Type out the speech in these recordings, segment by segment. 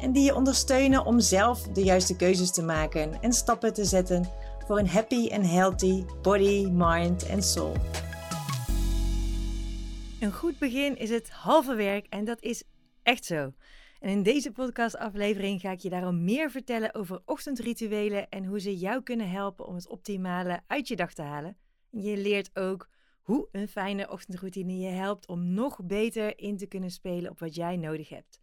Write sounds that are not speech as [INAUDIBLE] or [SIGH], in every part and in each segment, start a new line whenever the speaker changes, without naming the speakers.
en die je ondersteunen om zelf de juiste keuzes te maken en stappen te zetten voor een happy en healthy body, mind en soul. Een goed begin is het halve werk en dat is echt zo. En in deze podcastaflevering ga ik je daarom meer vertellen over ochtendrituelen en hoe ze jou kunnen helpen om het optimale uit je dag te halen. Je leert ook hoe een fijne ochtendroutine je helpt om nog beter in te kunnen spelen op wat jij nodig hebt.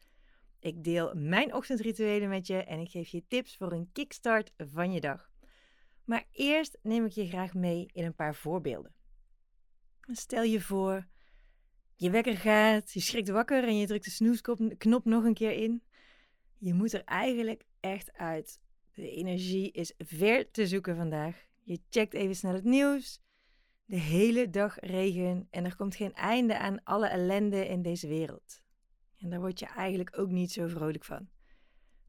Ik deel mijn ochtendrituelen met je en ik geef je tips voor een kickstart van je dag. Maar eerst neem ik je graag mee in een paar voorbeelden. Stel je voor, je wekker gaat, je schrikt wakker en je drukt de snoesknop nog een keer in. Je moet er eigenlijk echt uit. De energie is ver te zoeken vandaag. Je checkt even snel het nieuws. De hele dag regen en er komt geen einde aan alle ellende in deze wereld. En daar word je eigenlijk ook niet zo vrolijk van.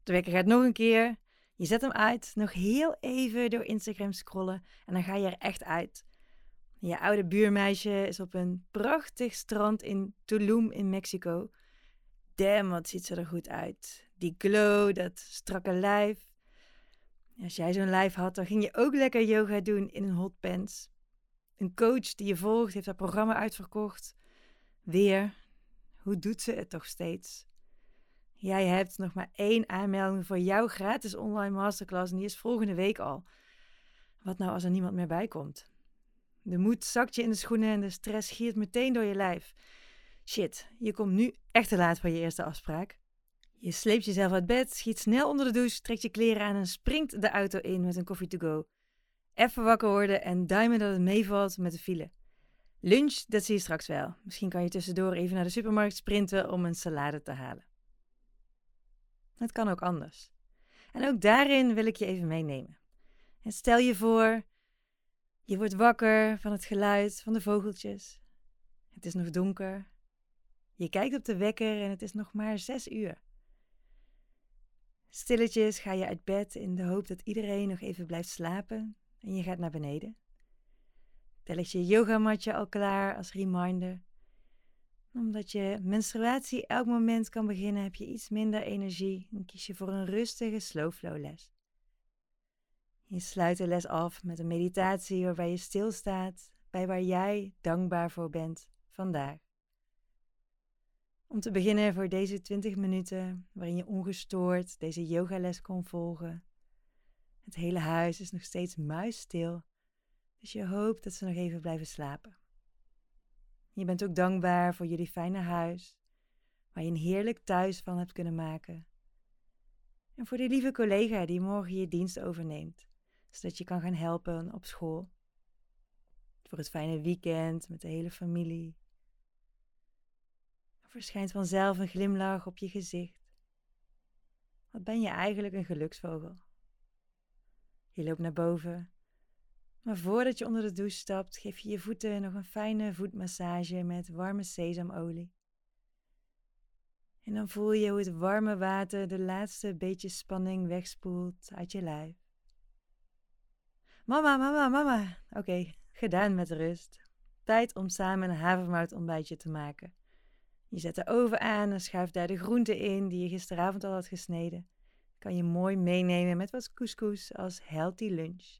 De wekker gaat nog een keer. Je zet hem uit, nog heel even door Instagram scrollen en dan ga je er echt uit. Je oude buurmeisje is op een prachtig strand in Tulum in Mexico. Damn, wat ziet ze er goed uit. Die glow, dat strakke lijf. Als jij zo'n lijf had, dan ging je ook lekker yoga doen in een hot pants. Een coach die je volgt heeft haar programma uitverkocht. Weer, hoe doet ze het toch steeds? Jij hebt nog maar één aanmelding voor jouw gratis online masterclass en die is volgende week al. Wat nou als er niemand meer bij komt? De moed zakt je in de schoenen en de stress giert meteen door je lijf. Shit, je komt nu echt te laat voor je eerste afspraak. Je sleept jezelf uit bed, schiet snel onder de douche, trekt je kleren aan en springt de auto in met een koffie to go. Even wakker worden en duimen dat het meevalt met de file. Lunch, dat zie je straks wel. Misschien kan je tussendoor even naar de supermarkt sprinten om een salade te halen. Het kan ook anders. En ook daarin wil ik je even meenemen. En stel je voor, je wordt wakker van het geluid van de vogeltjes. Het is nog donker. Je kijkt op de wekker en het is nog maar zes uur. Stilletjes ga je uit bed in de hoop dat iedereen nog even blijft slapen en je gaat naar beneden. Tel je yogamatje al klaar als reminder. Omdat je menstruatie elk moment kan beginnen, heb je iets minder energie en kies je voor een rustige slow flow les. Je sluit de les af met een meditatie waarbij je stilstaat bij waar jij dankbaar voor bent vandaag. Om te beginnen voor deze 20 minuten waarin je ongestoord deze yogales kon volgen. Het hele huis is nog steeds muisstil dus je hoopt dat ze nog even blijven slapen. Je bent ook dankbaar voor jullie fijne huis, waar je een heerlijk thuis van hebt kunnen maken. En voor die lieve collega die morgen je dienst overneemt, zodat je kan gaan helpen op school. Voor het fijne weekend met de hele familie. Er verschijnt vanzelf een glimlach op je gezicht. Wat ben je eigenlijk een geluksvogel? Je loopt naar boven maar voordat je onder de douche stapt, geef je je voeten nog een fijne voetmassage met warme sesamolie. En dan voel je hoe het warme water de laatste beetje spanning wegspoelt uit je lijf. Mama, mama, mama. Oké, gedaan met rust. Tijd om samen een havermout ontbijtje te maken. Je zet de oven aan en schuift daar de groenten in die je gisteravond al had gesneden. Kan je mooi meenemen met wat couscous als healthy lunch.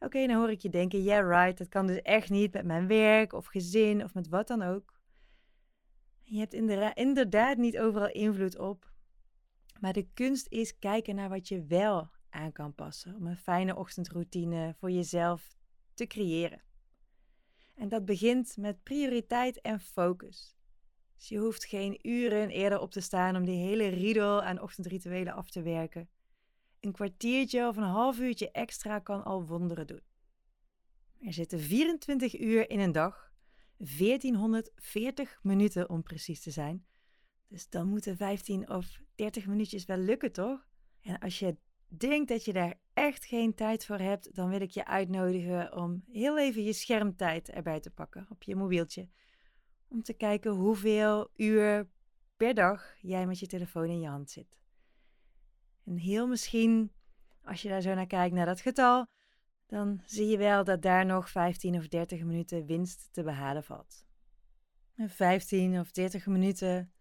Oké, dan hoor ik je denken, yeah right, dat kan dus echt niet met mijn werk of gezin of met wat dan ook. Je hebt inderdaad niet overal invloed op. Maar de kunst is kijken naar wat je wel aan kan passen om een fijne ochtendroutine voor jezelf te creëren. En dat begint met prioriteit en focus. Dus je hoeft geen uren eerder op te staan om die hele riedel aan ochtendrituelen af te werken. Een kwartiertje of een half uurtje extra kan al wonderen doen. Er zitten 24 uur in een dag, 1440 minuten om precies te zijn. Dus dan moeten 15 of 30 minuutjes wel lukken, toch? En als je denkt dat je daar echt geen tijd voor hebt, dan wil ik je uitnodigen om heel even je schermtijd erbij te pakken op je mobieltje. Om te kijken hoeveel uur per dag jij met je telefoon in je hand zit. En heel misschien, als je daar zo naar kijkt, naar dat getal, dan zie je wel dat daar nog 15 of 30 minuten winst te behalen valt. 15 of 30 minuten,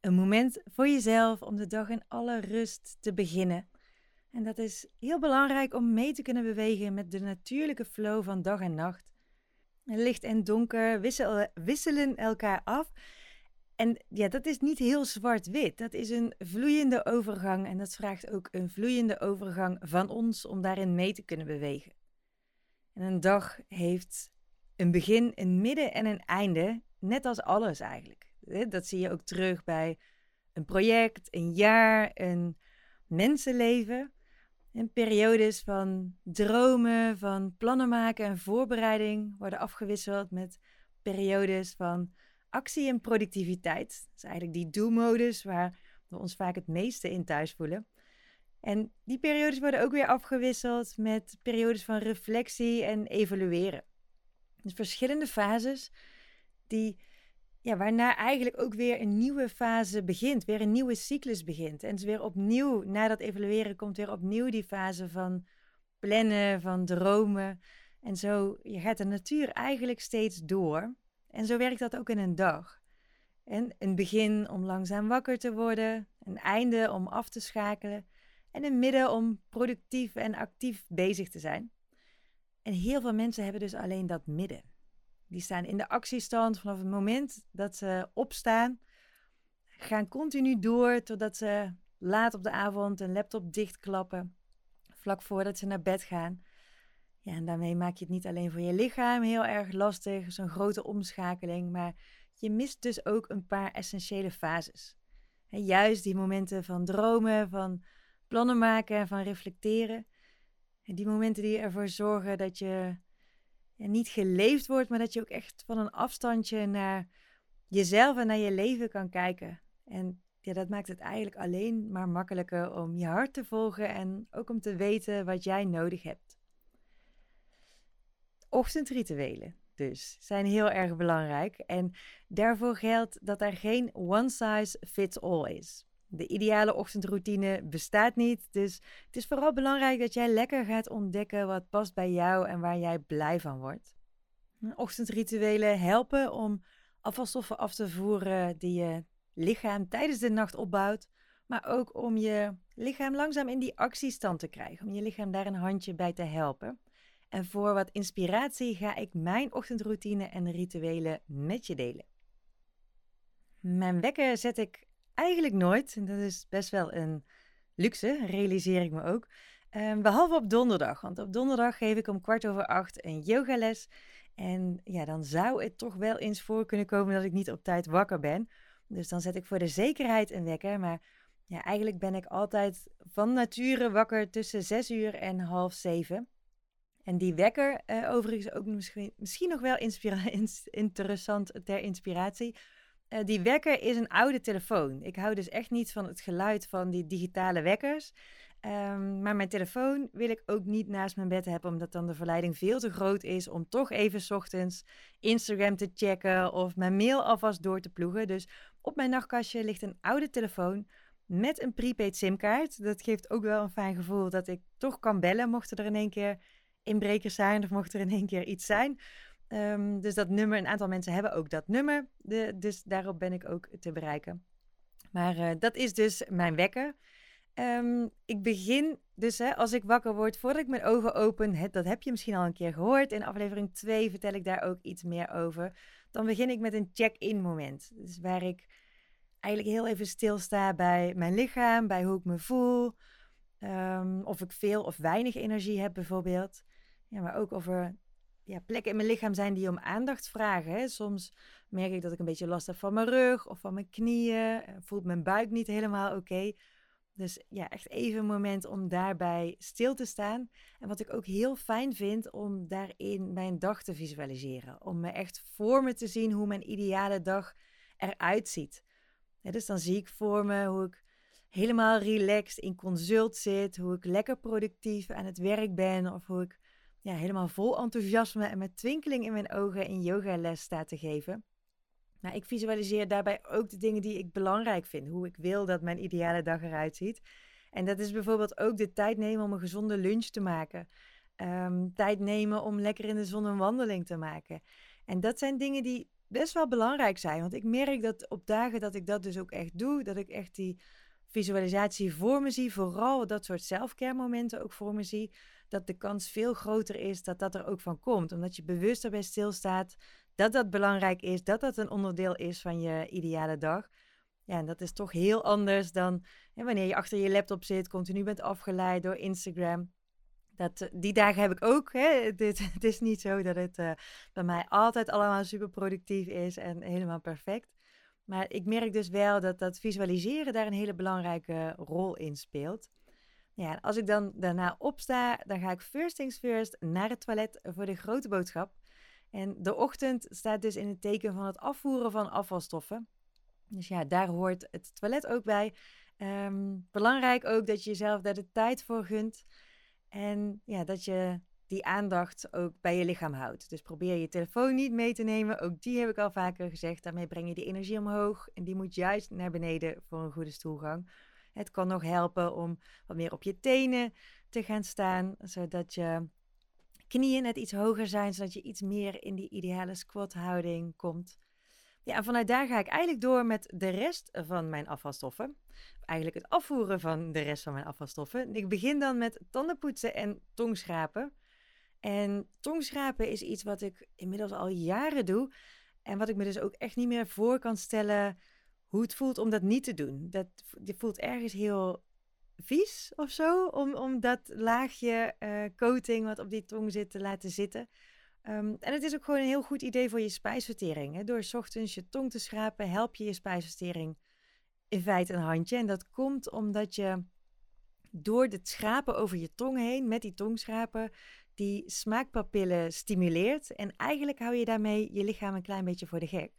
een moment voor jezelf om de dag in alle rust te beginnen. En dat is heel belangrijk om mee te kunnen bewegen met de natuurlijke flow van dag en nacht. Licht en donker wisselen elkaar af. En ja, dat is niet heel zwart-wit. Dat is een vloeiende overgang. En dat vraagt ook een vloeiende overgang van ons om daarin mee te kunnen bewegen. En een dag heeft een begin, een midden en een einde, net als alles eigenlijk. Dat zie je ook terug bij een project, een jaar, een mensenleven. En periodes van dromen, van plannen maken en voorbereiding worden afgewisseld met periodes van actie en productiviteit. Dat is eigenlijk die do-modus waar we ons vaak het meeste in thuis voelen. En die periodes worden ook weer afgewisseld met periodes van reflectie en evalueren. Dus verschillende fases die, ja, waarna eigenlijk ook weer een nieuwe fase begint, weer een nieuwe cyclus begint. En dus weer opnieuw, na dat evalueren, komt weer opnieuw die fase van plannen, van dromen. En zo je gaat de natuur eigenlijk steeds door. En zo werkt dat ook in een dag. En een begin om langzaam wakker te worden, een einde om af te schakelen en een midden om productief en actief bezig te zijn. En heel veel mensen hebben dus alleen dat midden. Die staan in de actiestand vanaf het moment dat ze opstaan, gaan continu door totdat ze laat op de avond een laptop dichtklappen, vlak voordat ze naar bed gaan. Ja, en daarmee maak je het niet alleen voor je lichaam heel erg lastig, zo'n grote omschakeling, maar je mist dus ook een paar essentiële fases. En juist die momenten van dromen, van plannen maken en van reflecteren. En die momenten die ervoor zorgen dat je niet geleefd wordt, maar dat je ook echt van een afstandje naar jezelf en naar je leven kan kijken. En ja, dat maakt het eigenlijk alleen maar makkelijker om je hart te volgen en ook om te weten wat jij nodig hebt. Ochtendrituelen dus zijn heel erg belangrijk en daarvoor geldt dat er geen one size fits all is. De ideale ochtendroutine bestaat niet, dus het is vooral belangrijk dat jij lekker gaat ontdekken wat past bij jou en waar jij blij van wordt. Ochtendrituelen helpen om afvalstoffen af te voeren die je lichaam tijdens de nacht opbouwt, maar ook om je lichaam langzaam in die actiestand te krijgen, om je lichaam daar een handje bij te helpen. En voor wat inspiratie ga ik mijn ochtendroutine en rituelen met je delen. Mijn wekker zet ik eigenlijk nooit. Dat is best wel een luxe, realiseer ik me ook. Um, behalve op donderdag. Want op donderdag geef ik om kwart over acht een yogales. En ja, dan zou het toch wel eens voor kunnen komen dat ik niet op tijd wakker ben. Dus dan zet ik voor de zekerheid een wekker. Maar ja, eigenlijk ben ik altijd van nature wakker tussen zes uur en half zeven. En die wekker, uh, overigens ook misschien, misschien nog wel [LAUGHS] interessant ter inspiratie. Uh, die wekker is een oude telefoon. Ik hou dus echt niet van het geluid van die digitale wekkers. Um, maar mijn telefoon wil ik ook niet naast mijn bed hebben, omdat dan de verleiding veel te groot is om toch even ochtends Instagram te checken of mijn mail alvast door te ploegen. Dus op mijn nachtkastje ligt een oude telefoon met een prepaid simkaart. Dat geeft ook wel een fijn gevoel dat ik toch kan bellen, mochten er in één keer inbrekers zijn of mocht er in één keer iets zijn. Um, dus dat nummer, een aantal mensen hebben ook dat nummer. De, dus daarop ben ik ook te bereiken. Maar uh, dat is dus mijn wekker. Um, ik begin dus hè, als ik wakker word, voordat ik mijn ogen open, het, dat heb je misschien al een keer gehoord. In aflevering 2 vertel ik daar ook iets meer over. Dan begin ik met een check-in moment. Dus waar ik eigenlijk heel even stilsta bij mijn lichaam, bij hoe ik me voel. Um, of ik veel of weinig energie heb bijvoorbeeld. Ja, maar ook over ja, plekken in mijn lichaam zijn die om aandacht vragen. Hè. Soms merk ik dat ik een beetje last heb van mijn rug of van mijn knieën. Voelt mijn buik niet helemaal oké. Dus ja, echt even een moment om daarbij stil te staan. En wat ik ook heel fijn vind, om daarin mijn dag te visualiseren. Om me echt voor me te zien hoe mijn ideale dag eruit ziet. dus dan zie ik voor me hoe ik helemaal relaxed in consult zit, hoe ik lekker productief aan het werk ben of hoe ik ja, helemaal vol enthousiasme en met twinkeling in mijn ogen een yogales sta te geven. Nou, ik visualiseer daarbij ook de dingen die ik belangrijk vind, hoe ik wil dat mijn ideale dag eruit ziet. En dat is bijvoorbeeld ook de tijd nemen om een gezonde lunch te maken. Ehm, tijd nemen om lekker in de zon een wandeling te maken. En dat zijn dingen die best wel belangrijk zijn. Want ik merk dat op dagen dat ik dat dus ook echt doe, dat ik echt die visualisatie voor me zie, vooral dat soort selfcare momenten ook voor me zie, dat de kans veel groter is dat dat er ook van komt. Omdat je bewust erbij stilstaat dat dat belangrijk is, dat dat een onderdeel is van je ideale dag. Ja, en dat is toch heel anders dan wanneer je achter je laptop zit, continu bent afgeleid door Instagram. Dat, eh, die dagen heb ik ook. Hè. [LAUGHS] Het is niet zo dat het uh, bij mij altijd allemaal super productief is en helemaal perfect. Maar ik merk dus wel dat dat visualiseren daar een hele belangrijke rol in speelt. Ja, als ik dan daarna opsta, dan ga ik first things first naar het toilet voor de grote boodschap. En de ochtend staat dus in het teken van het afvoeren van afvalstoffen. Dus ja, daar hoort het toilet ook bij. Ehm, belangrijk ook dat je jezelf daar de tijd voor gunt. En ja, dat je die aandacht ook bij je lichaam houdt. Dus probeer je telefoon niet mee te nemen. Ook die heb ik al vaker gezegd. Daarmee breng je die energie omhoog. En die moet juist naar beneden voor een goede stoelgang. Het kan nog helpen om wat meer op je tenen te gaan staan. Zodat je knieën net iets hoger zijn. Zodat je iets meer in die ideale squat houding komt. Ja, en vanuit daar ga ik eigenlijk door met de rest van mijn afvalstoffen. Eigenlijk het afvoeren van de rest van mijn afvalstoffen. Ik begin dan met tandenpoetsen en tongschrapen. En tongschrapen is iets wat ik inmiddels al jaren doe. En wat ik me dus ook echt niet meer voor kan stellen hoe het voelt om dat niet te doen. Dat je voelt ergens heel vies of zo, om, om dat laagje uh, coating wat op die tong zit te laten zitten. Um, en het is ook gewoon een heel goed idee voor je spijsvertering. Hè? Door s ochtends je tong te schrapen, help je je spijsvertering in feite een handje. En dat komt omdat je door het schrapen over je tong heen, met die tongschrapen, die smaakpapillen stimuleert. En eigenlijk hou je daarmee je lichaam een klein beetje voor de gek.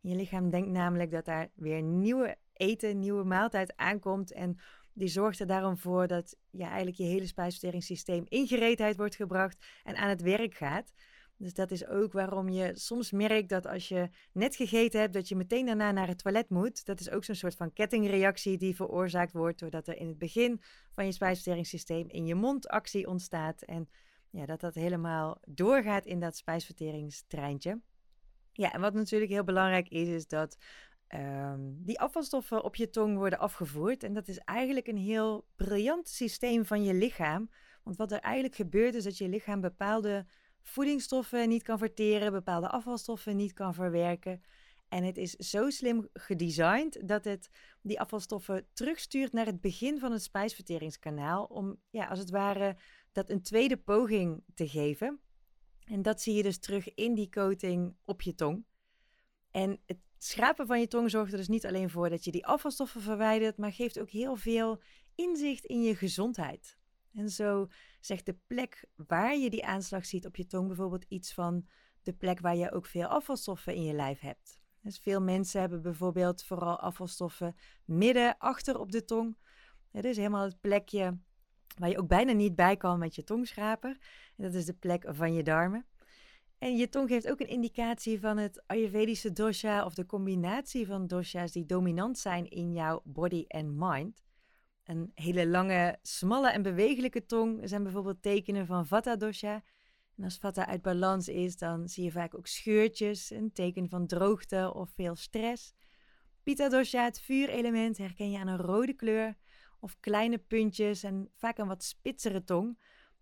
Je lichaam denkt namelijk dat daar weer nieuwe eten, nieuwe maaltijd aankomt. En die zorgt er daarom voor dat ja, eigenlijk je hele spijsverteringssysteem in gereedheid wordt gebracht en aan het werk gaat. Dus dat is ook waarom je soms merkt dat als je net gegeten hebt, dat je meteen daarna naar het toilet moet. Dat is ook zo'n soort van kettingreactie die veroorzaakt wordt doordat er in het begin van je spijsverteringssysteem in je mond actie ontstaat. En ja, dat dat helemaal doorgaat in dat spijsverteringstreintje. Ja, en wat natuurlijk heel belangrijk is, is dat um, die afvalstoffen op je tong worden afgevoerd. En dat is eigenlijk een heel briljant systeem van je lichaam. Want wat er eigenlijk gebeurt, is dat je lichaam bepaalde voedingsstoffen niet kan verteren, bepaalde afvalstoffen niet kan verwerken. En het is zo slim gedesigned dat het die afvalstoffen terugstuurt naar het begin van het spijsverteringskanaal. Om ja, als het ware dat een tweede poging te geven. En dat zie je dus terug in die coating op je tong. En het schrapen van je tong zorgt er dus niet alleen voor dat je die afvalstoffen verwijdert, maar geeft ook heel veel inzicht in je gezondheid. En zo zegt de plek waar je die aanslag ziet op je tong bijvoorbeeld iets van de plek waar je ook veel afvalstoffen in je lijf hebt. Dus veel mensen hebben bijvoorbeeld vooral afvalstoffen midden achter op de tong. Dat is helemaal het plekje waar je ook bijna niet bij kan met je tongschraper. En dat is de plek van je darmen. En je tong geeft ook een indicatie van het Ayurvedische dosha of de combinatie van dosha's die dominant zijn in jouw body en mind. Een hele lange, smalle en bewegelijke tong zijn bijvoorbeeld tekenen van Vata dosha. En als Vata uit balans is, dan zie je vaak ook scheurtjes, een teken van droogte of veel stress. Pitta dosha, het vuurelement, herken je aan een rode kleur of kleine puntjes en vaak een wat spitsere tong.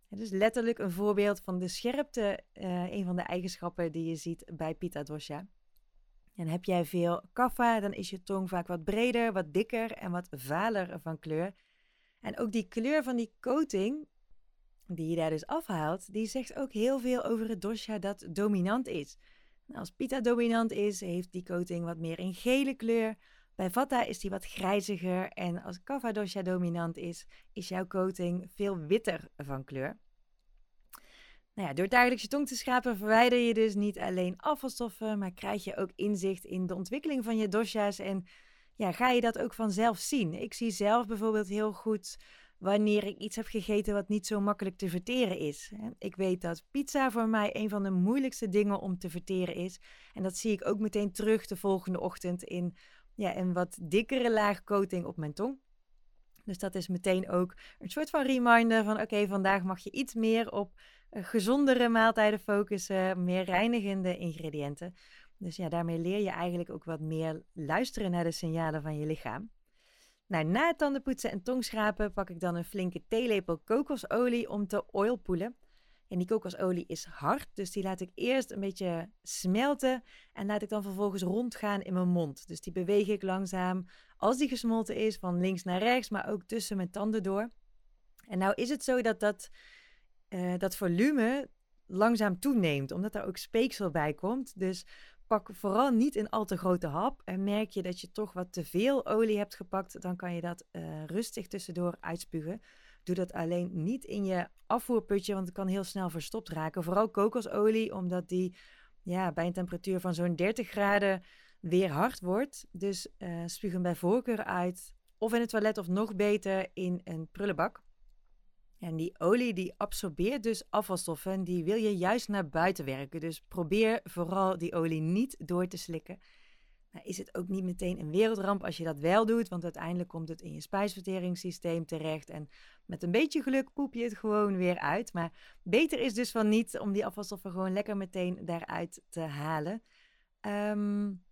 Het is letterlijk een voorbeeld van de scherpte, uh, een van de eigenschappen die je ziet bij Pitta dosha. En heb jij veel kaffa, dan is je tong vaak wat breder, wat dikker en wat valer van kleur. En ook die kleur van die coating, die je daar dus afhaalt, die zegt ook heel veel over het dosha dat dominant is. als Pitta dominant is, heeft die coating wat meer een gele kleur. Bij Vata is die wat grijziger en als Kapha dosha dominant is, is jouw coating veel witter van kleur. Nou ja, door dagelijks je tong te schrapen verwijder je dus niet alleen afvalstoffen, maar krijg je ook inzicht in de ontwikkeling van je dosha's en ja, ga je dat ook vanzelf zien. Ik zie zelf bijvoorbeeld heel goed wanneer ik iets heb gegeten wat niet zo makkelijk te verteren is. Ik weet dat pizza voor mij een van de moeilijkste dingen om te verteren is. En dat zie ik ook meteen terug de volgende ochtend in ja, een wat dikkere laag coating op mijn tong. Dus dat is meteen ook een soort van reminder van oké, vandaag mag je iets meer op eh, gezondere maaltijden focussen, meer reinigende ingrediënten. Dus ja, daarmee leer je eigenlijk ook wat meer luisteren naar de signalen van je lichaam. Nou, na het tandenpoetsen en tongschrapen pak ik dan een flinke theelepel kokosolie om te oilpoelen. En die kokosolie is hard, dus die laat ik eerst een beetje smelten en laat ik dan vervolgens rondgaan in mijn mond. Dus die beweeg ik langzaam, als die gesmolten is, van links naar rechts, maar ook tussen mijn tanden door. En nou is het zo dat dat, uh, dat volume langzaam toeneemt, omdat er ook speeksel bij komt. Dus pak vooral niet in al te grote hap. En merk je dat je toch wat te veel olie hebt gepakt, dan kan je dat uh, rustig tussendoor uitspugen. Doe dat alleen niet in je afvoerputje, want het kan heel snel verstopt raken. Vooral kokosolie, omdat die ja, bij een temperatuur van zo'n 30 graden weer hard wordt. Dus uh, spuug hem bij voorkeur uit. Of in het toilet, of nog beter in een prullenbak. En die olie die absorbeert dus afvalstoffen en die wil je juist naar buiten werken. Dus probeer vooral die olie niet door te slikken. Nou, is het ook niet meteen een wereldramp als je dat wel doet, want uiteindelijk komt het in je spijsverteringssysteem terecht en met een beetje geluk poep je het gewoon weer uit. Maar beter is dus van niet om die afvalstoffen gewoon lekker meteen daaruit te halen. Um,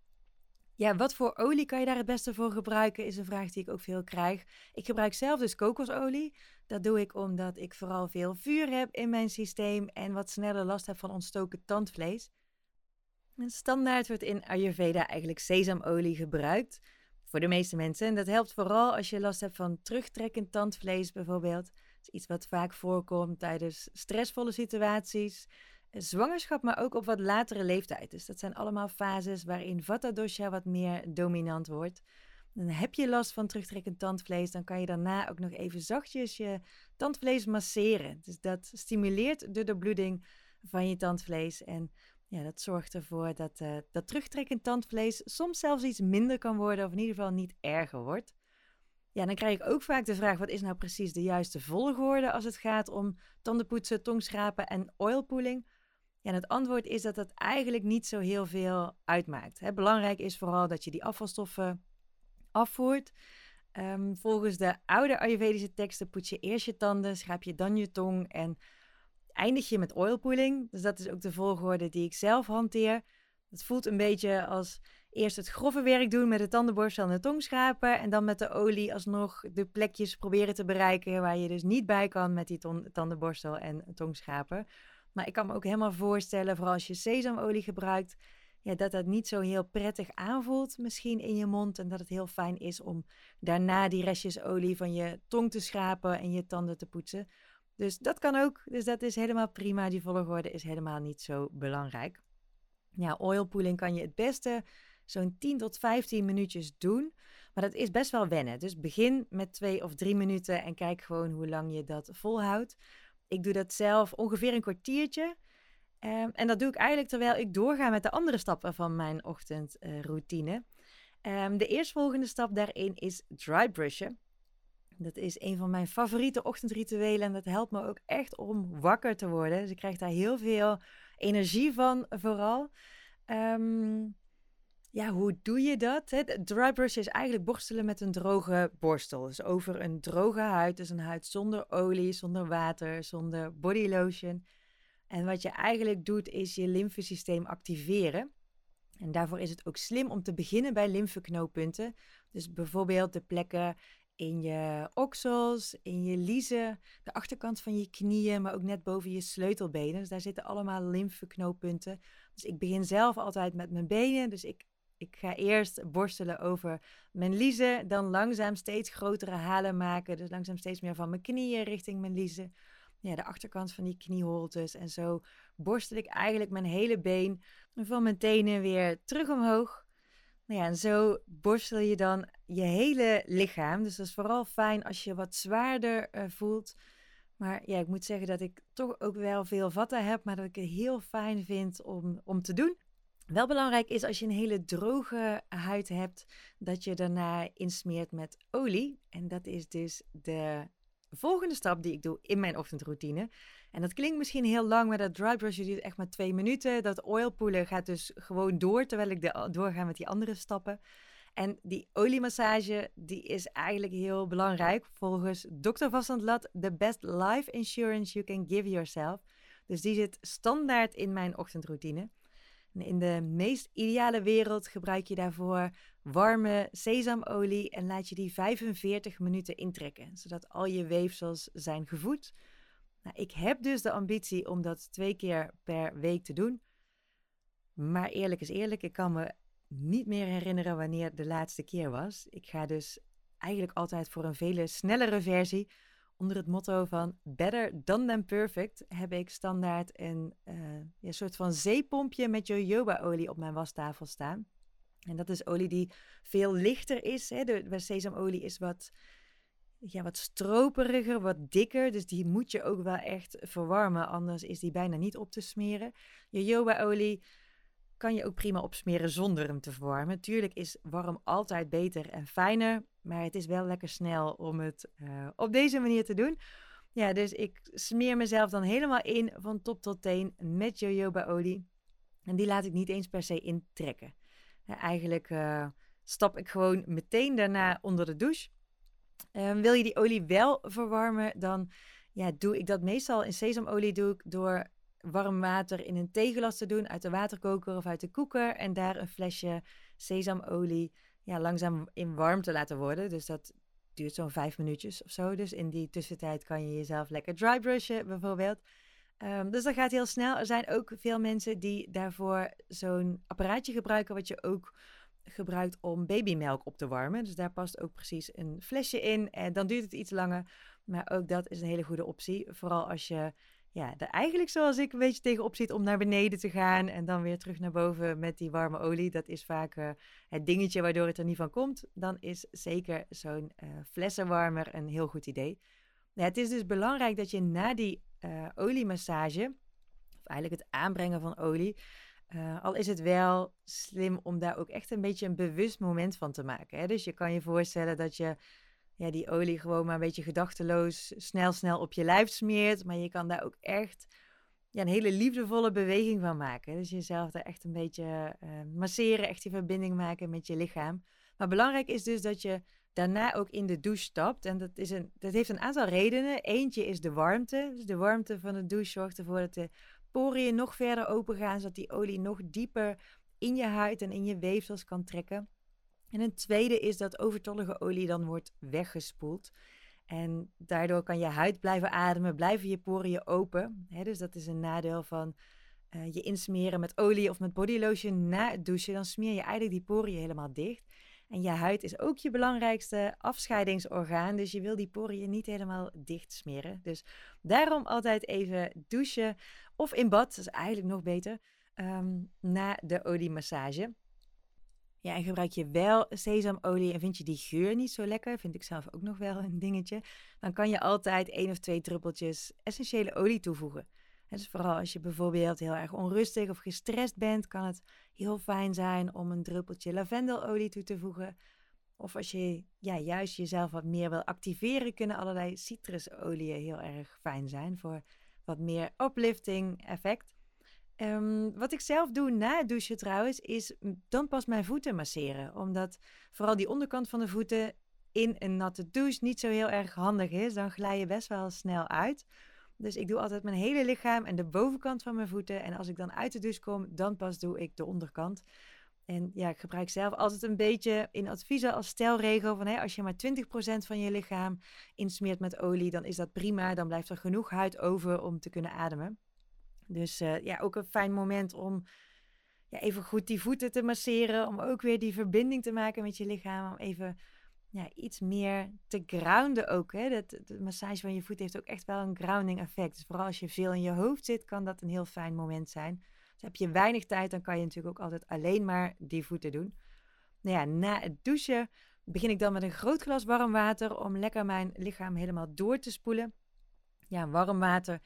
ja, wat voor olie kan je daar het beste voor gebruiken, is een vraag die ik ook veel krijg. Ik gebruik zelf dus kokosolie. Dat doe ik omdat ik vooral veel vuur heb in mijn systeem en wat sneller last heb van ontstoken tandvlees. Standaard wordt in Ayurveda eigenlijk sesamolie gebruikt voor de meeste mensen. En dat helpt vooral als je last hebt van terugtrekkend tandvlees bijvoorbeeld. Dat is iets wat vaak voorkomt tijdens stressvolle situaties zwangerschap, maar ook op wat latere leeftijd. Dus dat zijn allemaal fases waarin Vata dosha wat meer dominant wordt. Dan heb je last van terugtrekkend tandvlees, dan kan je daarna ook nog even zachtjes je tandvlees masseren. Dus dat stimuleert de doorbloeding van je tandvlees en ja, dat zorgt ervoor dat uh, dat terugtrekkend tandvlees soms zelfs iets minder kan worden of in ieder geval niet erger wordt. Ja, dan krijg ik ook vaak de vraag: wat is nou precies de juiste volgorde als het gaat om tandenpoetsen, tongschrapen en oilpooling? Ja, en het antwoord is dat dat eigenlijk niet zo heel veel uitmaakt. Belangrijk is vooral dat je die afvalstoffen afvoert. Ehm, volgens de oude Ayurvedische teksten poets je eerst je tanden, schraap je dan je tong en eindig je met oilpooling. Dus dat is ook de volgorde die ik zelf hanteer. Het voelt een beetje als eerst het grove werk doen met de tandenborstel en de tong schrapen. En dan met de olie alsnog de plekjes proberen te bereiken waar je dus niet bij kan met die tandenborstel en tongschrapen. Maar ik kan me ook helemaal voorstellen, vooral als je sesamolie gebruikt, ja, dat dat niet zo heel prettig aanvoelt misschien in je mond. En dat het heel fijn is om daarna die restjes olie van je tong te schrapen en je tanden te poetsen. Dus dat kan ook. Dus dat is helemaal prima. Die volgorde is helemaal niet zo belangrijk. Ja, oilpooling kan je het beste zo'n 10 tot 15 minuutjes doen. Maar dat is best wel wennen. Dus begin met twee of drie minuten en kijk gewoon hoe lang je dat volhoudt. Ik doe dat zelf ongeveer een kwartiertje. Um, en dat doe ik eigenlijk terwijl ik doorga met de andere stappen van mijn ochtendroutine. Um, de eerstvolgende stap daarin is dry brushen. Dat is een van mijn favoriete ochtendrituelen en dat helpt me ook echt om wakker te worden. Dus ik krijg daar heel veel energie van vooral. Um, ja, hoe doe je dat? Dry brush is eigenlijk borstelen met een droge borstel. Dus over een droge huid. Dus een huid zonder olie, zonder water, zonder body lotion. En wat je eigenlijk doet, is je lymfesysteem activeren. En daarvoor is het ook slim om te beginnen bij lymfeknooppunten. Dus bijvoorbeeld de plekken in je oksels, in je liezen, de achterkant van je knieën, maar ook net boven je sleutelbenen. Dus daar zitten allemaal lymfeknooppunten. Dus ik begin zelf altijd met mijn benen. Dus ik ik ga eerst borstelen over mijn liezen, dan langzaam steeds grotere halen maken. Dus langzaam steeds meer van mijn knieën richting mijn liezen. Ja, de achterkant van die knieholtes. En zo borstel ik eigenlijk mijn hele been van mijn tenen weer terug omhoog. Nou ja, en zo borstel je dan je hele lichaam. Dus dat is vooral fijn als je wat zwaarder uh, voelt. Maar ja, ik moet zeggen dat ik toch ook wel veel vatten heb, maar dat ik het heel fijn vind om, om te doen. Wel belangrijk is als je een hele droge huid hebt, dat je daarna insmeert met olie. En dat is dus de volgende stap die ik doe in mijn ochtendroutine. En dat klinkt misschien heel lang, maar dat dry brush duurt echt maar twee minuten. Dat oilpoelen gaat dus gewoon door, terwijl ik doorga met die andere stappen. En die oliemassage, die is eigenlijk heel belangrijk. Volgens Dr. Vastlandlat, the best life insurance you can give yourself. Dus die zit standaard in mijn ochtendroutine. In de meest ideale wereld gebruik je daarvoor warme sesamolie en laat je die 45 minuten intrekken, zodat al je weefsels zijn gevoed. Nou, ik heb dus de ambitie om dat twee keer per week te doen. Maar eerlijk is eerlijk, ik kan me niet meer herinneren wanneer de laatste keer was. Ik ga dus eigenlijk altijd voor een vele snellere versie, Onder het motto van Better Done Than Perfect heb ik standaard een, een soort van zeepompje met jojoba-olie op mijn wastafel staan. En dat is olie die veel lichter is. Hè. De, sesamolie is wat, ja, wat stroperiger, wat dikker. Dus die moet je ook wel echt verwarmen, anders is die bijna niet op te smeren. Jojoba-olie kan je ook prima opsmeren zonder hem te verwarmen. Tuurlijk is warm altijd beter en fijner, maar het is wel lekker snel om het uh, op deze manier te doen. Ja, dus ik smeer mezelf dan helemaal in van top tot teen met jojoba-olie. En die laat ik niet eens per se intrekken. Eigenlijk uh, stap ik gewoon meteen daarna onder de douche. Uh, wil je die olie wel verwarmen, dan ja, doe ik dat meestal in sesamolie doe ik door warm water in een theeglas te doen uit de waterkoker of uit de koeker. En daar een flesje sesamolie ja, langzaam in warm te laten worden. Dus dat duurt zo'n vijf minuutjes of zo. Dus in die tussentijd kan je jezelf lekker dry brushen bijvoorbeeld. Um, dus dat gaat heel snel. Er zijn ook veel mensen die daarvoor zo'n apparaatje gebruiken, wat je ook gebruikt om babymelk op te warmen. Dus daar past ook precies een flesje in. En dan duurt het iets langer. Maar ook dat is een hele goede optie. Vooral als je ja, er eigenlijk zoals ik een beetje tegenop zit om naar beneden te gaan en dan weer terug naar boven met die warme olie. Dat is vaak uh, het dingetje waardoor het er niet van komt. Dan is zeker zo'n uh, flessenwarmer een heel goed idee. Het is dus belangrijk dat je na die uh, oliemassage, of eigenlijk het aanbrengen van olie, al is het wel slim om daar ook echt een beetje een bewust moment van te maken. Hè? Dus je kan je voorstellen dat je ja, die olie gewoon maar een beetje gedachteloos snel, snel op je lijf smeert. Maar je kan daar ook echt ja, een hele liefdevolle beweging van maken. Dus jezelf daar echt een beetje uh, masseren, echt die verbinding maken met je lichaam. Maar belangrijk is dus dat je daarna ook in de douche stapt. En dat, is een, dat heeft een aantal redenen. Eentje is de warmte. Dus de warmte van de douche zorgt ervoor dat de poriën nog verder open gaan, zodat die olie nog dieper in je huid en in je weefsels kan trekken. En een tweede is dat overtollige olie dan wordt weggespoeld. En daardoor kan je huid blijven ademen, blijven je poriën open. dus dat is een nadeel van uh, je insmeren met olie of met bodylotion na het douchen. Dan smeer je eigenlijk die poriën helemaal dicht. En je huid is ook je belangrijkste afscheidingsorgaan. Dus je wil die poriën niet helemaal dicht smeren. Dus daarom altijd even douchen of in bad. Dat is eigenlijk nog beter. Um, na de oliemassage. Ja, en gebruik je wel sesamolie en vind je die geur niet zo lekker, vind ik zelf ook nog wel [LAUGHS] een dingetje, dan kan je altijd één of twee druppeltjes essentiële olie toevoegen. dus vooral als je bijvoorbeeld heel erg onrustig of gestrest bent, kan het heel fijn zijn om een druppeltje lavendelolie toe te voegen. Of als je ja, juist jezelf wat meer wil activeren, kunnen allerlei citrusolieën heel erg fijn zijn voor wat meer uplifting effect. Um, wat ik zelf doe na het douchen trouwens, is dan pas mijn voeten masseren. Omdat vooral die onderkant van de voeten in een natte douche niet zo heel erg handig is. Dan glij je best wel snel uit. Dus ik doe altijd mijn hele lichaam en de bovenkant van mijn voeten. En als ik dan uit de douche kom, dan pas doe ik de onderkant. En ja, ik gebruik zelf altijd een beetje in adviezen als stelregel van als je maar 20% van je lichaam insmeert met olie, dan is dat prima. Dan blijft er genoeg huid over om te kunnen ademen. Dus uh, ja, ook een fijn moment om ja, even goed die voeten te masseren. Om ook weer die verbinding te maken met je lichaam. Om even ja, iets meer te grounden ook. Hè? Dat, de massage van je voet heeft ook echt wel een grounding effect. Dus vooral als je veel in je hoofd zit, kan dat een heel fijn moment zijn. Dus heb je weinig tijd, dan kan je natuurlijk ook altijd alleen maar die voeten doen. Nou ja, na het douchen begin ik dan met een groot glas warm water om lekker mijn lichaam helemaal door te spoelen. Ja, warm water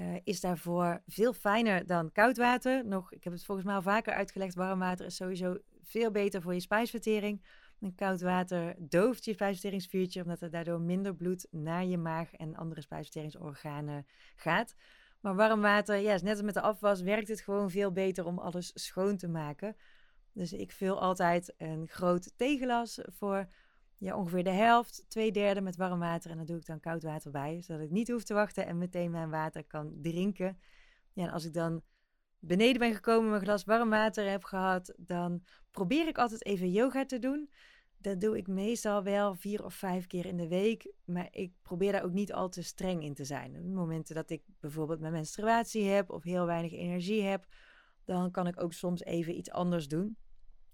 uh, is daarvoor veel fijner dan koud water. Nog, ik heb het volgens mij al vaker uitgelegd, warm water is sowieso veel beter voor je spijsvertering. En koud water dooft je spijsverteringsvuurtje, omdat er daardoor minder bloed naar je maag en andere spijsverteringsorganen gaat. Maar warm water, ja, net als met de afwas, werkt het gewoon veel beter om alles schoon te maken. Dus ik vul altijd een groot theeglas voor ja, ongeveer de helft, twee derde met warm water. En dan doe ik dan koud water bij, zodat ik niet hoef te wachten en meteen mijn water kan drinken. Ja, en als ik dan beneden ben gekomen, mijn glas warm water heb gehad, dan probeer ik altijd even yoga te doen. Dat doe ik meestal wel vier of vijf keer in de week. Maar ik probeer daar ook niet al te streng in te zijn. Op momenten dat ik bijvoorbeeld mijn menstruatie heb of heel weinig energie heb, dan kan ik ook soms even iets anders doen.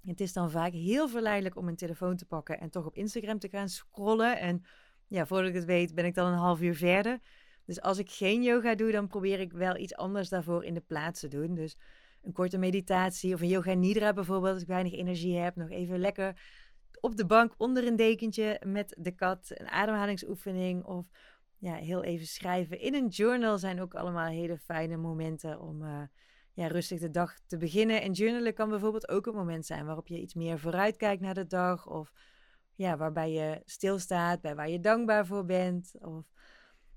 Het is dan vaak heel verleidelijk om mijn telefoon te pakken en toch op Instagram te gaan scrollen. En ja, voordat ik het weet, ben ik dan een half uur verder. Dus als ik geen yoga doe, dan probeer ik wel iets anders daarvoor in de plaats te doen. Dus een korte meditatie of een yoga nidra bijvoorbeeld, als ik weinig energie heb, nog even lekker op de bank onder een dekentje met de kat, een ademhalingsoefening of ja, heel even schrijven. In een journal zijn ook allemaal hele fijne momenten om uh, ja, rustig de dag te beginnen. En journalen kan bijvoorbeeld ook een moment zijn waarop je iets meer vooruitkijkt naar de dag of ja, waarbij je stilstaat bij waar je dankbaar voor bent of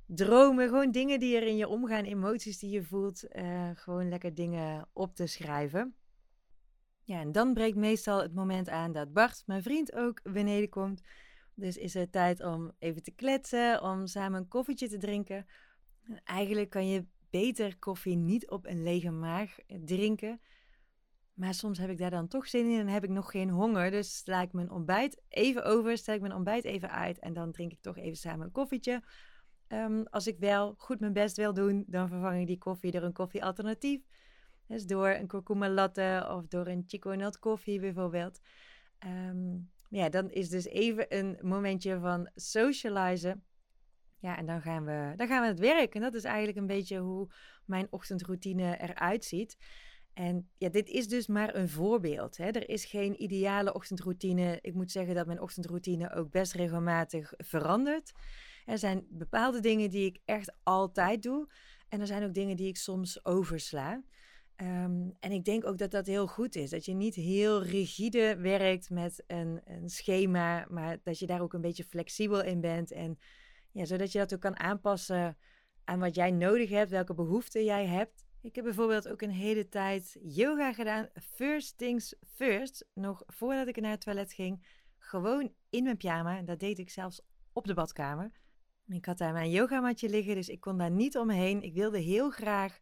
dromen, gewoon dingen die er in je omgaan, emoties die je voelt, uh, gewoon lekker dingen op te schrijven. Ja, en dan breekt meestal het moment aan dat Bart, mijn vriend, ook beneden komt. Dus is het tijd om even te kletsen, om samen een koffietje te drinken. Eigenlijk kan je beter koffie niet op een lege maag drinken. Maar soms heb ik daar dan toch zin in en heb ik nog geen honger. Dus sla ik mijn ontbijt even over, stel ik mijn ontbijt even uit en dan drink ik toch even samen een koffietje. Um, als ik wel goed mijn best wil doen, dan vervang ik die koffie door een koffiealternatief. Dus door een kurkuma latte of door een chico koffie bijvoorbeeld. Um, ja, dan is dus even een momentje van socializen. Ja, en dan gaan we, dan gaan we het werk. En dat is eigenlijk een beetje hoe mijn ochtendroutine eruit ziet. En ja, dit is dus maar een voorbeeld. Hè. Er is geen ideale ochtendroutine. Ik moet zeggen dat mijn ochtendroutine ook best regelmatig verandert. Er zijn bepaalde dingen die ik echt altijd doe. En er zijn ook dingen die ik soms oversla. Ehm, en ik denk ook dat dat heel goed is. Dat je niet heel rigide werkt met een, een, schema, maar dat je daar ook een beetje flexibel in bent. En ja, zodat je dat ook kan aanpassen aan wat jij nodig hebt, welke behoeften jij hebt. Ik heb bijvoorbeeld ook een hele tijd yoga gedaan. First things first. Nog voordat ik naar het toilet ging. Gewoon in mijn pyjama. Dat deed ik zelfs op de badkamer. Ik had daar mijn yogamatje liggen, dus ik kon daar niet omheen. Ik wilde heel graag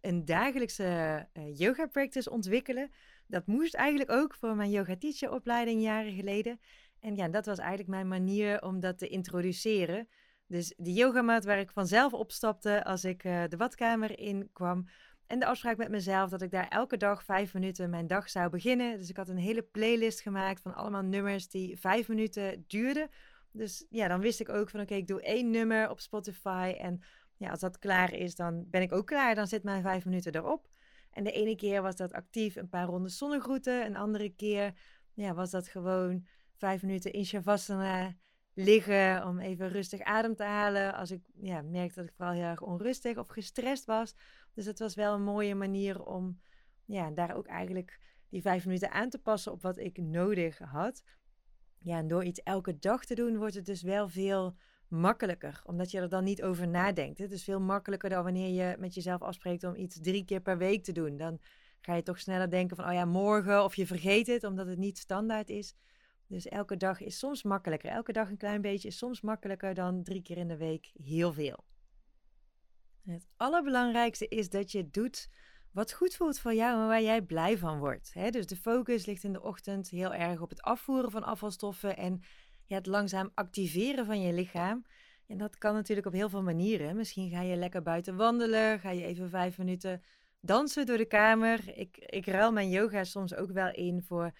een dagelijkse uh, yoga practice ontwikkelen. Dat moest eigenlijk ook voor mijn yoga teacher opleiding jaren geleden. En ja, dat was eigenlijk mijn manier om dat te introduceren. Dus de yogamat waar ik vanzelf opstapte als ik uh, de badkamer in kwam. En de afspraak met mezelf dat ik daar elke dag vijf minuten mijn dag zou beginnen. Dus ik had een hele playlist gemaakt van allemaal nummers die vijf minuten duurden. Dus ja, dan wist ik ook van oké, ik doe één nummer op Spotify. En ja, als dat klaar is, dan ben ik ook klaar. Dan zit mijn vijf minuten erop. En de ene keer was dat actief een paar rondes zonnegroeten. Een andere keer ja, was dat gewoon vijf minuten in Shavasana liggen om even rustig adem te halen. Als ik ja, merkte dat ik vooral heel erg onrustig of gestrest was. Dus het was wel een mooie manier om ja, daar ook eigenlijk die vijf minuten aan te passen op wat ik nodig had. Ja, en door iets elke dag te doen, wordt het dus wel veel makkelijker. Omdat je er dan niet over nadenkt. Het is veel makkelijker dan wanneer je met jezelf afspreekt om iets drie keer per week te doen. Dan ga je toch sneller denken van, oh ja, morgen. Of je vergeet het, omdat het niet standaard is. Dus elke dag is soms makkelijker. Elke dag een klein beetje is soms makkelijker dan drie keer in de week heel veel. Het allerbelangrijkste is dat je doet wat goed voelt voor jou en waar jij blij van wordt. Dus de focus ligt in de ochtend heel erg op het afvoeren van afvalstoffen en het langzaam activeren van je lichaam. En dat kan natuurlijk op heel veel manieren. Misschien ga je lekker buiten wandelen, ga je even vijf minuten dansen door de kamer. Ik, ik ruil mijn yoga soms ook wel in voor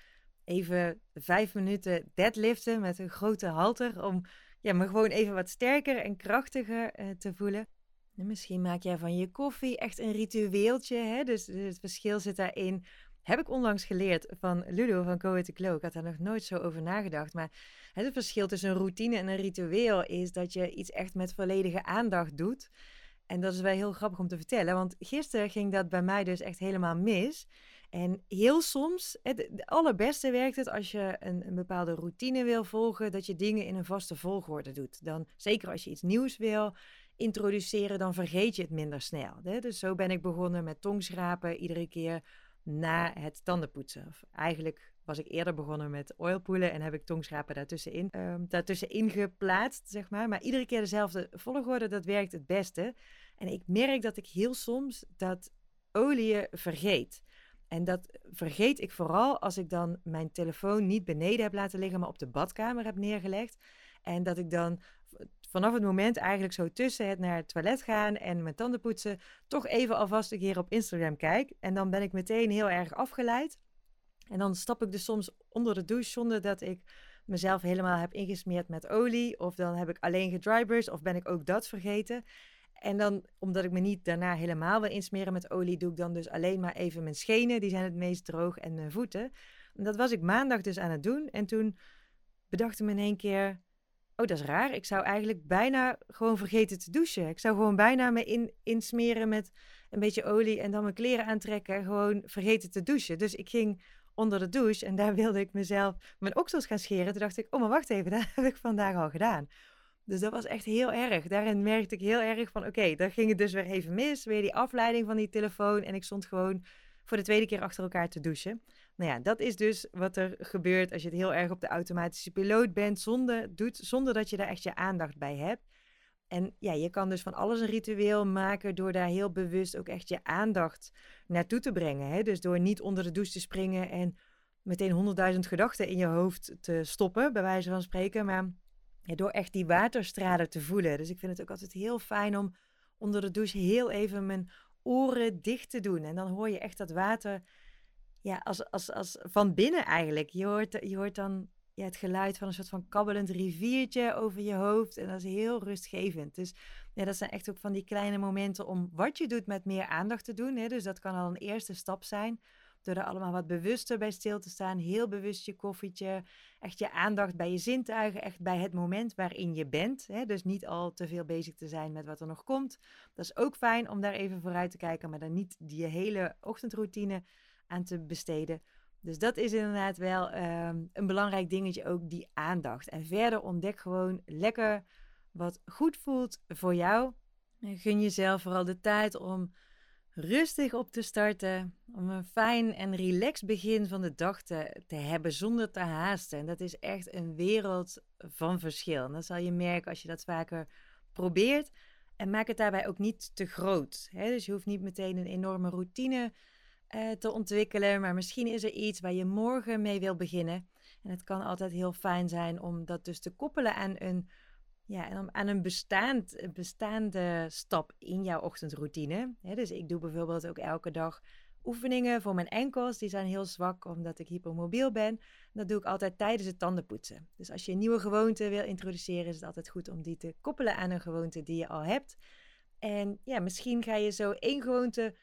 even vijf minuten deadliften met een grote halter. Om ja, me gewoon even wat sterker en krachtiger uh, te voelen. En misschien maak jij van je koffie echt een ritueeltje. Hè? Dus, dus het verschil zit daarin. Heb ik onlangs geleerd van Ludo van Go to. Ik had daar nog nooit zo over nagedacht. Maar het verschil tussen een routine en een ritueel is dat je iets echt met volledige aandacht doet. En dat is wel heel grappig om te vertellen, want gisteren ging dat bij mij dus echt helemaal mis. En heel soms, het allerbeste werkt het als je een, bepaalde routine wil volgen, dat je dingen in een vaste volgorde doet. Dan, zeker als je iets nieuws wil introduceren, dan vergeet je het minder snel. Hè? Dus zo ben ik begonnen met tongschrapen iedere keer na het tandenpoetsen. Of eigenlijk was ik eerder begonnen met oilpoelen en heb ik tongschrapen daartussenin, um, daartussenin geplaatst, zeg maar. Maar iedere keer dezelfde volgorde, dat werkt het beste. En ik merk dat ik heel soms dat olie vergeet. En dat vergeet ik vooral als ik dan mijn telefoon niet beneden heb laten liggen, maar op de badkamer heb neergelegd. En dat ik dan vanaf het moment eigenlijk zo tussen het naar het toilet gaan en mijn tanden poetsen, toch even alvast een keer op Instagram kijk. En dan ben ik meteen heel erg afgeleid. En dan stap ik dus soms onder de douche zonder dat ik mezelf helemaal heb ingesmeerd met olie. Of dan heb ik alleen gedrybrushed of ben ik ook dat vergeten. En dan, omdat ik me niet daarna helemaal wil insmeren met olie, doe ik dan dus alleen maar even mijn schenen. Die zijn het meest droog en mijn voeten. En dat was ik maandag dus aan het doen. En toen bedacht ik me in één keer, oh dat is raar. Ik zou eigenlijk bijna gewoon vergeten te douchen. Ik zou gewoon bijna me in, insmeren met een beetje olie en dan mijn kleren aantrekken. En gewoon vergeten te douchen. Dus ik ging onder de douche en daar wilde ik mezelf mijn oksels gaan scheren. Toen dacht ik, oh maar wacht even, [LAUGHS] dat heb ik vandaag al gedaan. Dus dat was echt heel erg. Daarin merkte ik heel erg van, oké, daar ging het dus weer even mis. Weer die afleiding van die telefoon. En ik stond gewoon voor de tweede keer achter elkaar te douchen. Nou ja, dat is dus wat er gebeurt als je het heel erg op de automatische piloot bent, zonder, doet, zonder dat je daar echt je aandacht bij hebt. En ja, je kan dus van alles een ritueel maken door daar heel bewust ook echt je aandacht naartoe te brengen. Hè? Dus door niet onder de douche te springen en meteen honderdduizend gedachten in je hoofd te stoppen, bij wijze van spreken. Maar ja, door echt die waterstralen te voelen. Dus ik vind het ook altijd heel fijn om onder de douche heel even mijn oren dicht te doen. En dan hoor je echt dat water ja, als, als, als van binnen eigenlijk. Je hoort, je hoort dan ja, het geluid van een soort van kabbelend riviertje over je hoofd. En dat is heel rustgevend. Dus ja, dat zijn echt ook van die kleine momenten om wat je doet met meer aandacht te doen. Hè. Dus dat kan al een eerste stap zijn. Door er allemaal wat bewuster bij stil te staan. Heel bewust je koffietje. Echt je aandacht bij je zintuigen. Echt bij het moment waarin je bent. Hè? Dus niet al te veel bezig te zijn met wat er nog komt. Dat is ook fijn om daar even vooruit te kijken. Maar dan niet die hele ochtendroutine aan te besteden. Dus dat is inderdaad wel ehm, een belangrijk dingetje ook, die aandacht. En verder ontdek gewoon lekker wat goed voelt voor jou. En gun jezelf vooral de tijd om rustig op te starten. Om een fijn en relaxed begin van de dag te, te hebben zonder te haasten. En dat is echt een wereld van verschil. En dat zal je merken als je dat vaker probeert. En maak het daarbij ook niet te groot. Dus je hoeft niet meteen een enorme routine uh, te ontwikkelen. Maar misschien is er iets waar je morgen mee wil beginnen. En het kan altijd heel fijn zijn om dat dus te koppelen aan een ja, aan een bestaand, bestaande stap in jouw ochtendroutine. dus ik doe bijvoorbeeld ook elke dag oefeningen voor mijn enkels. Die zijn heel zwak omdat ik hypermobiel ben. Dat doe ik altijd tijdens het tandenpoetsen. Dus als je een nieuwe gewoonte wil introduceren, is het altijd goed om die te koppelen aan een gewoonte die je al hebt. En ja, misschien ga je zo één gewoonte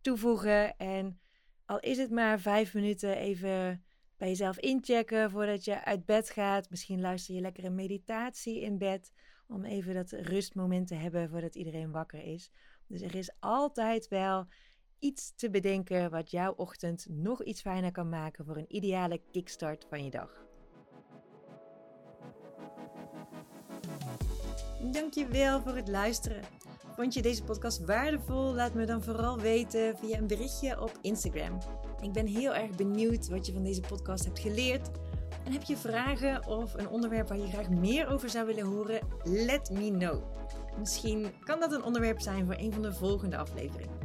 toevoegen. En al is het maar vijf minuten even bij jezelf inchecken voordat je uit bed gaat. Misschien luister je lekker een meditatie in bed. Om even dat rustmoment te hebben voordat iedereen wakker is. Dus er is altijd wel iets te bedenken wat jouw ochtend nog iets fijner kan maken voor een ideale kickstart van je dag. Dankjewel voor het luisteren. Vond je deze podcast waardevol? Laat me dan vooral weten via een berichtje op Instagram. Ik ben heel erg benieuwd wat je van deze podcast hebt geleerd. En heb je vragen of een onderwerp waar je graag meer over zou willen horen? Let me know. Misschien kan dat een onderwerp zijn voor een van de volgende afleveringen.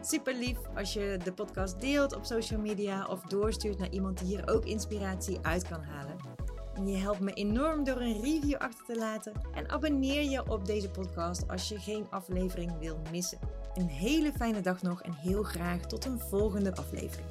Super lief als je de podcast deelt op social media of doorstuurt naar iemand die hier ook inspiratie uit kan halen. En je helpt me enorm door een review achter te laten en abonneer je op deze podcast als je geen aflevering wil missen. Een hele fijne dag nog en heel graag tot een volgende aflevering.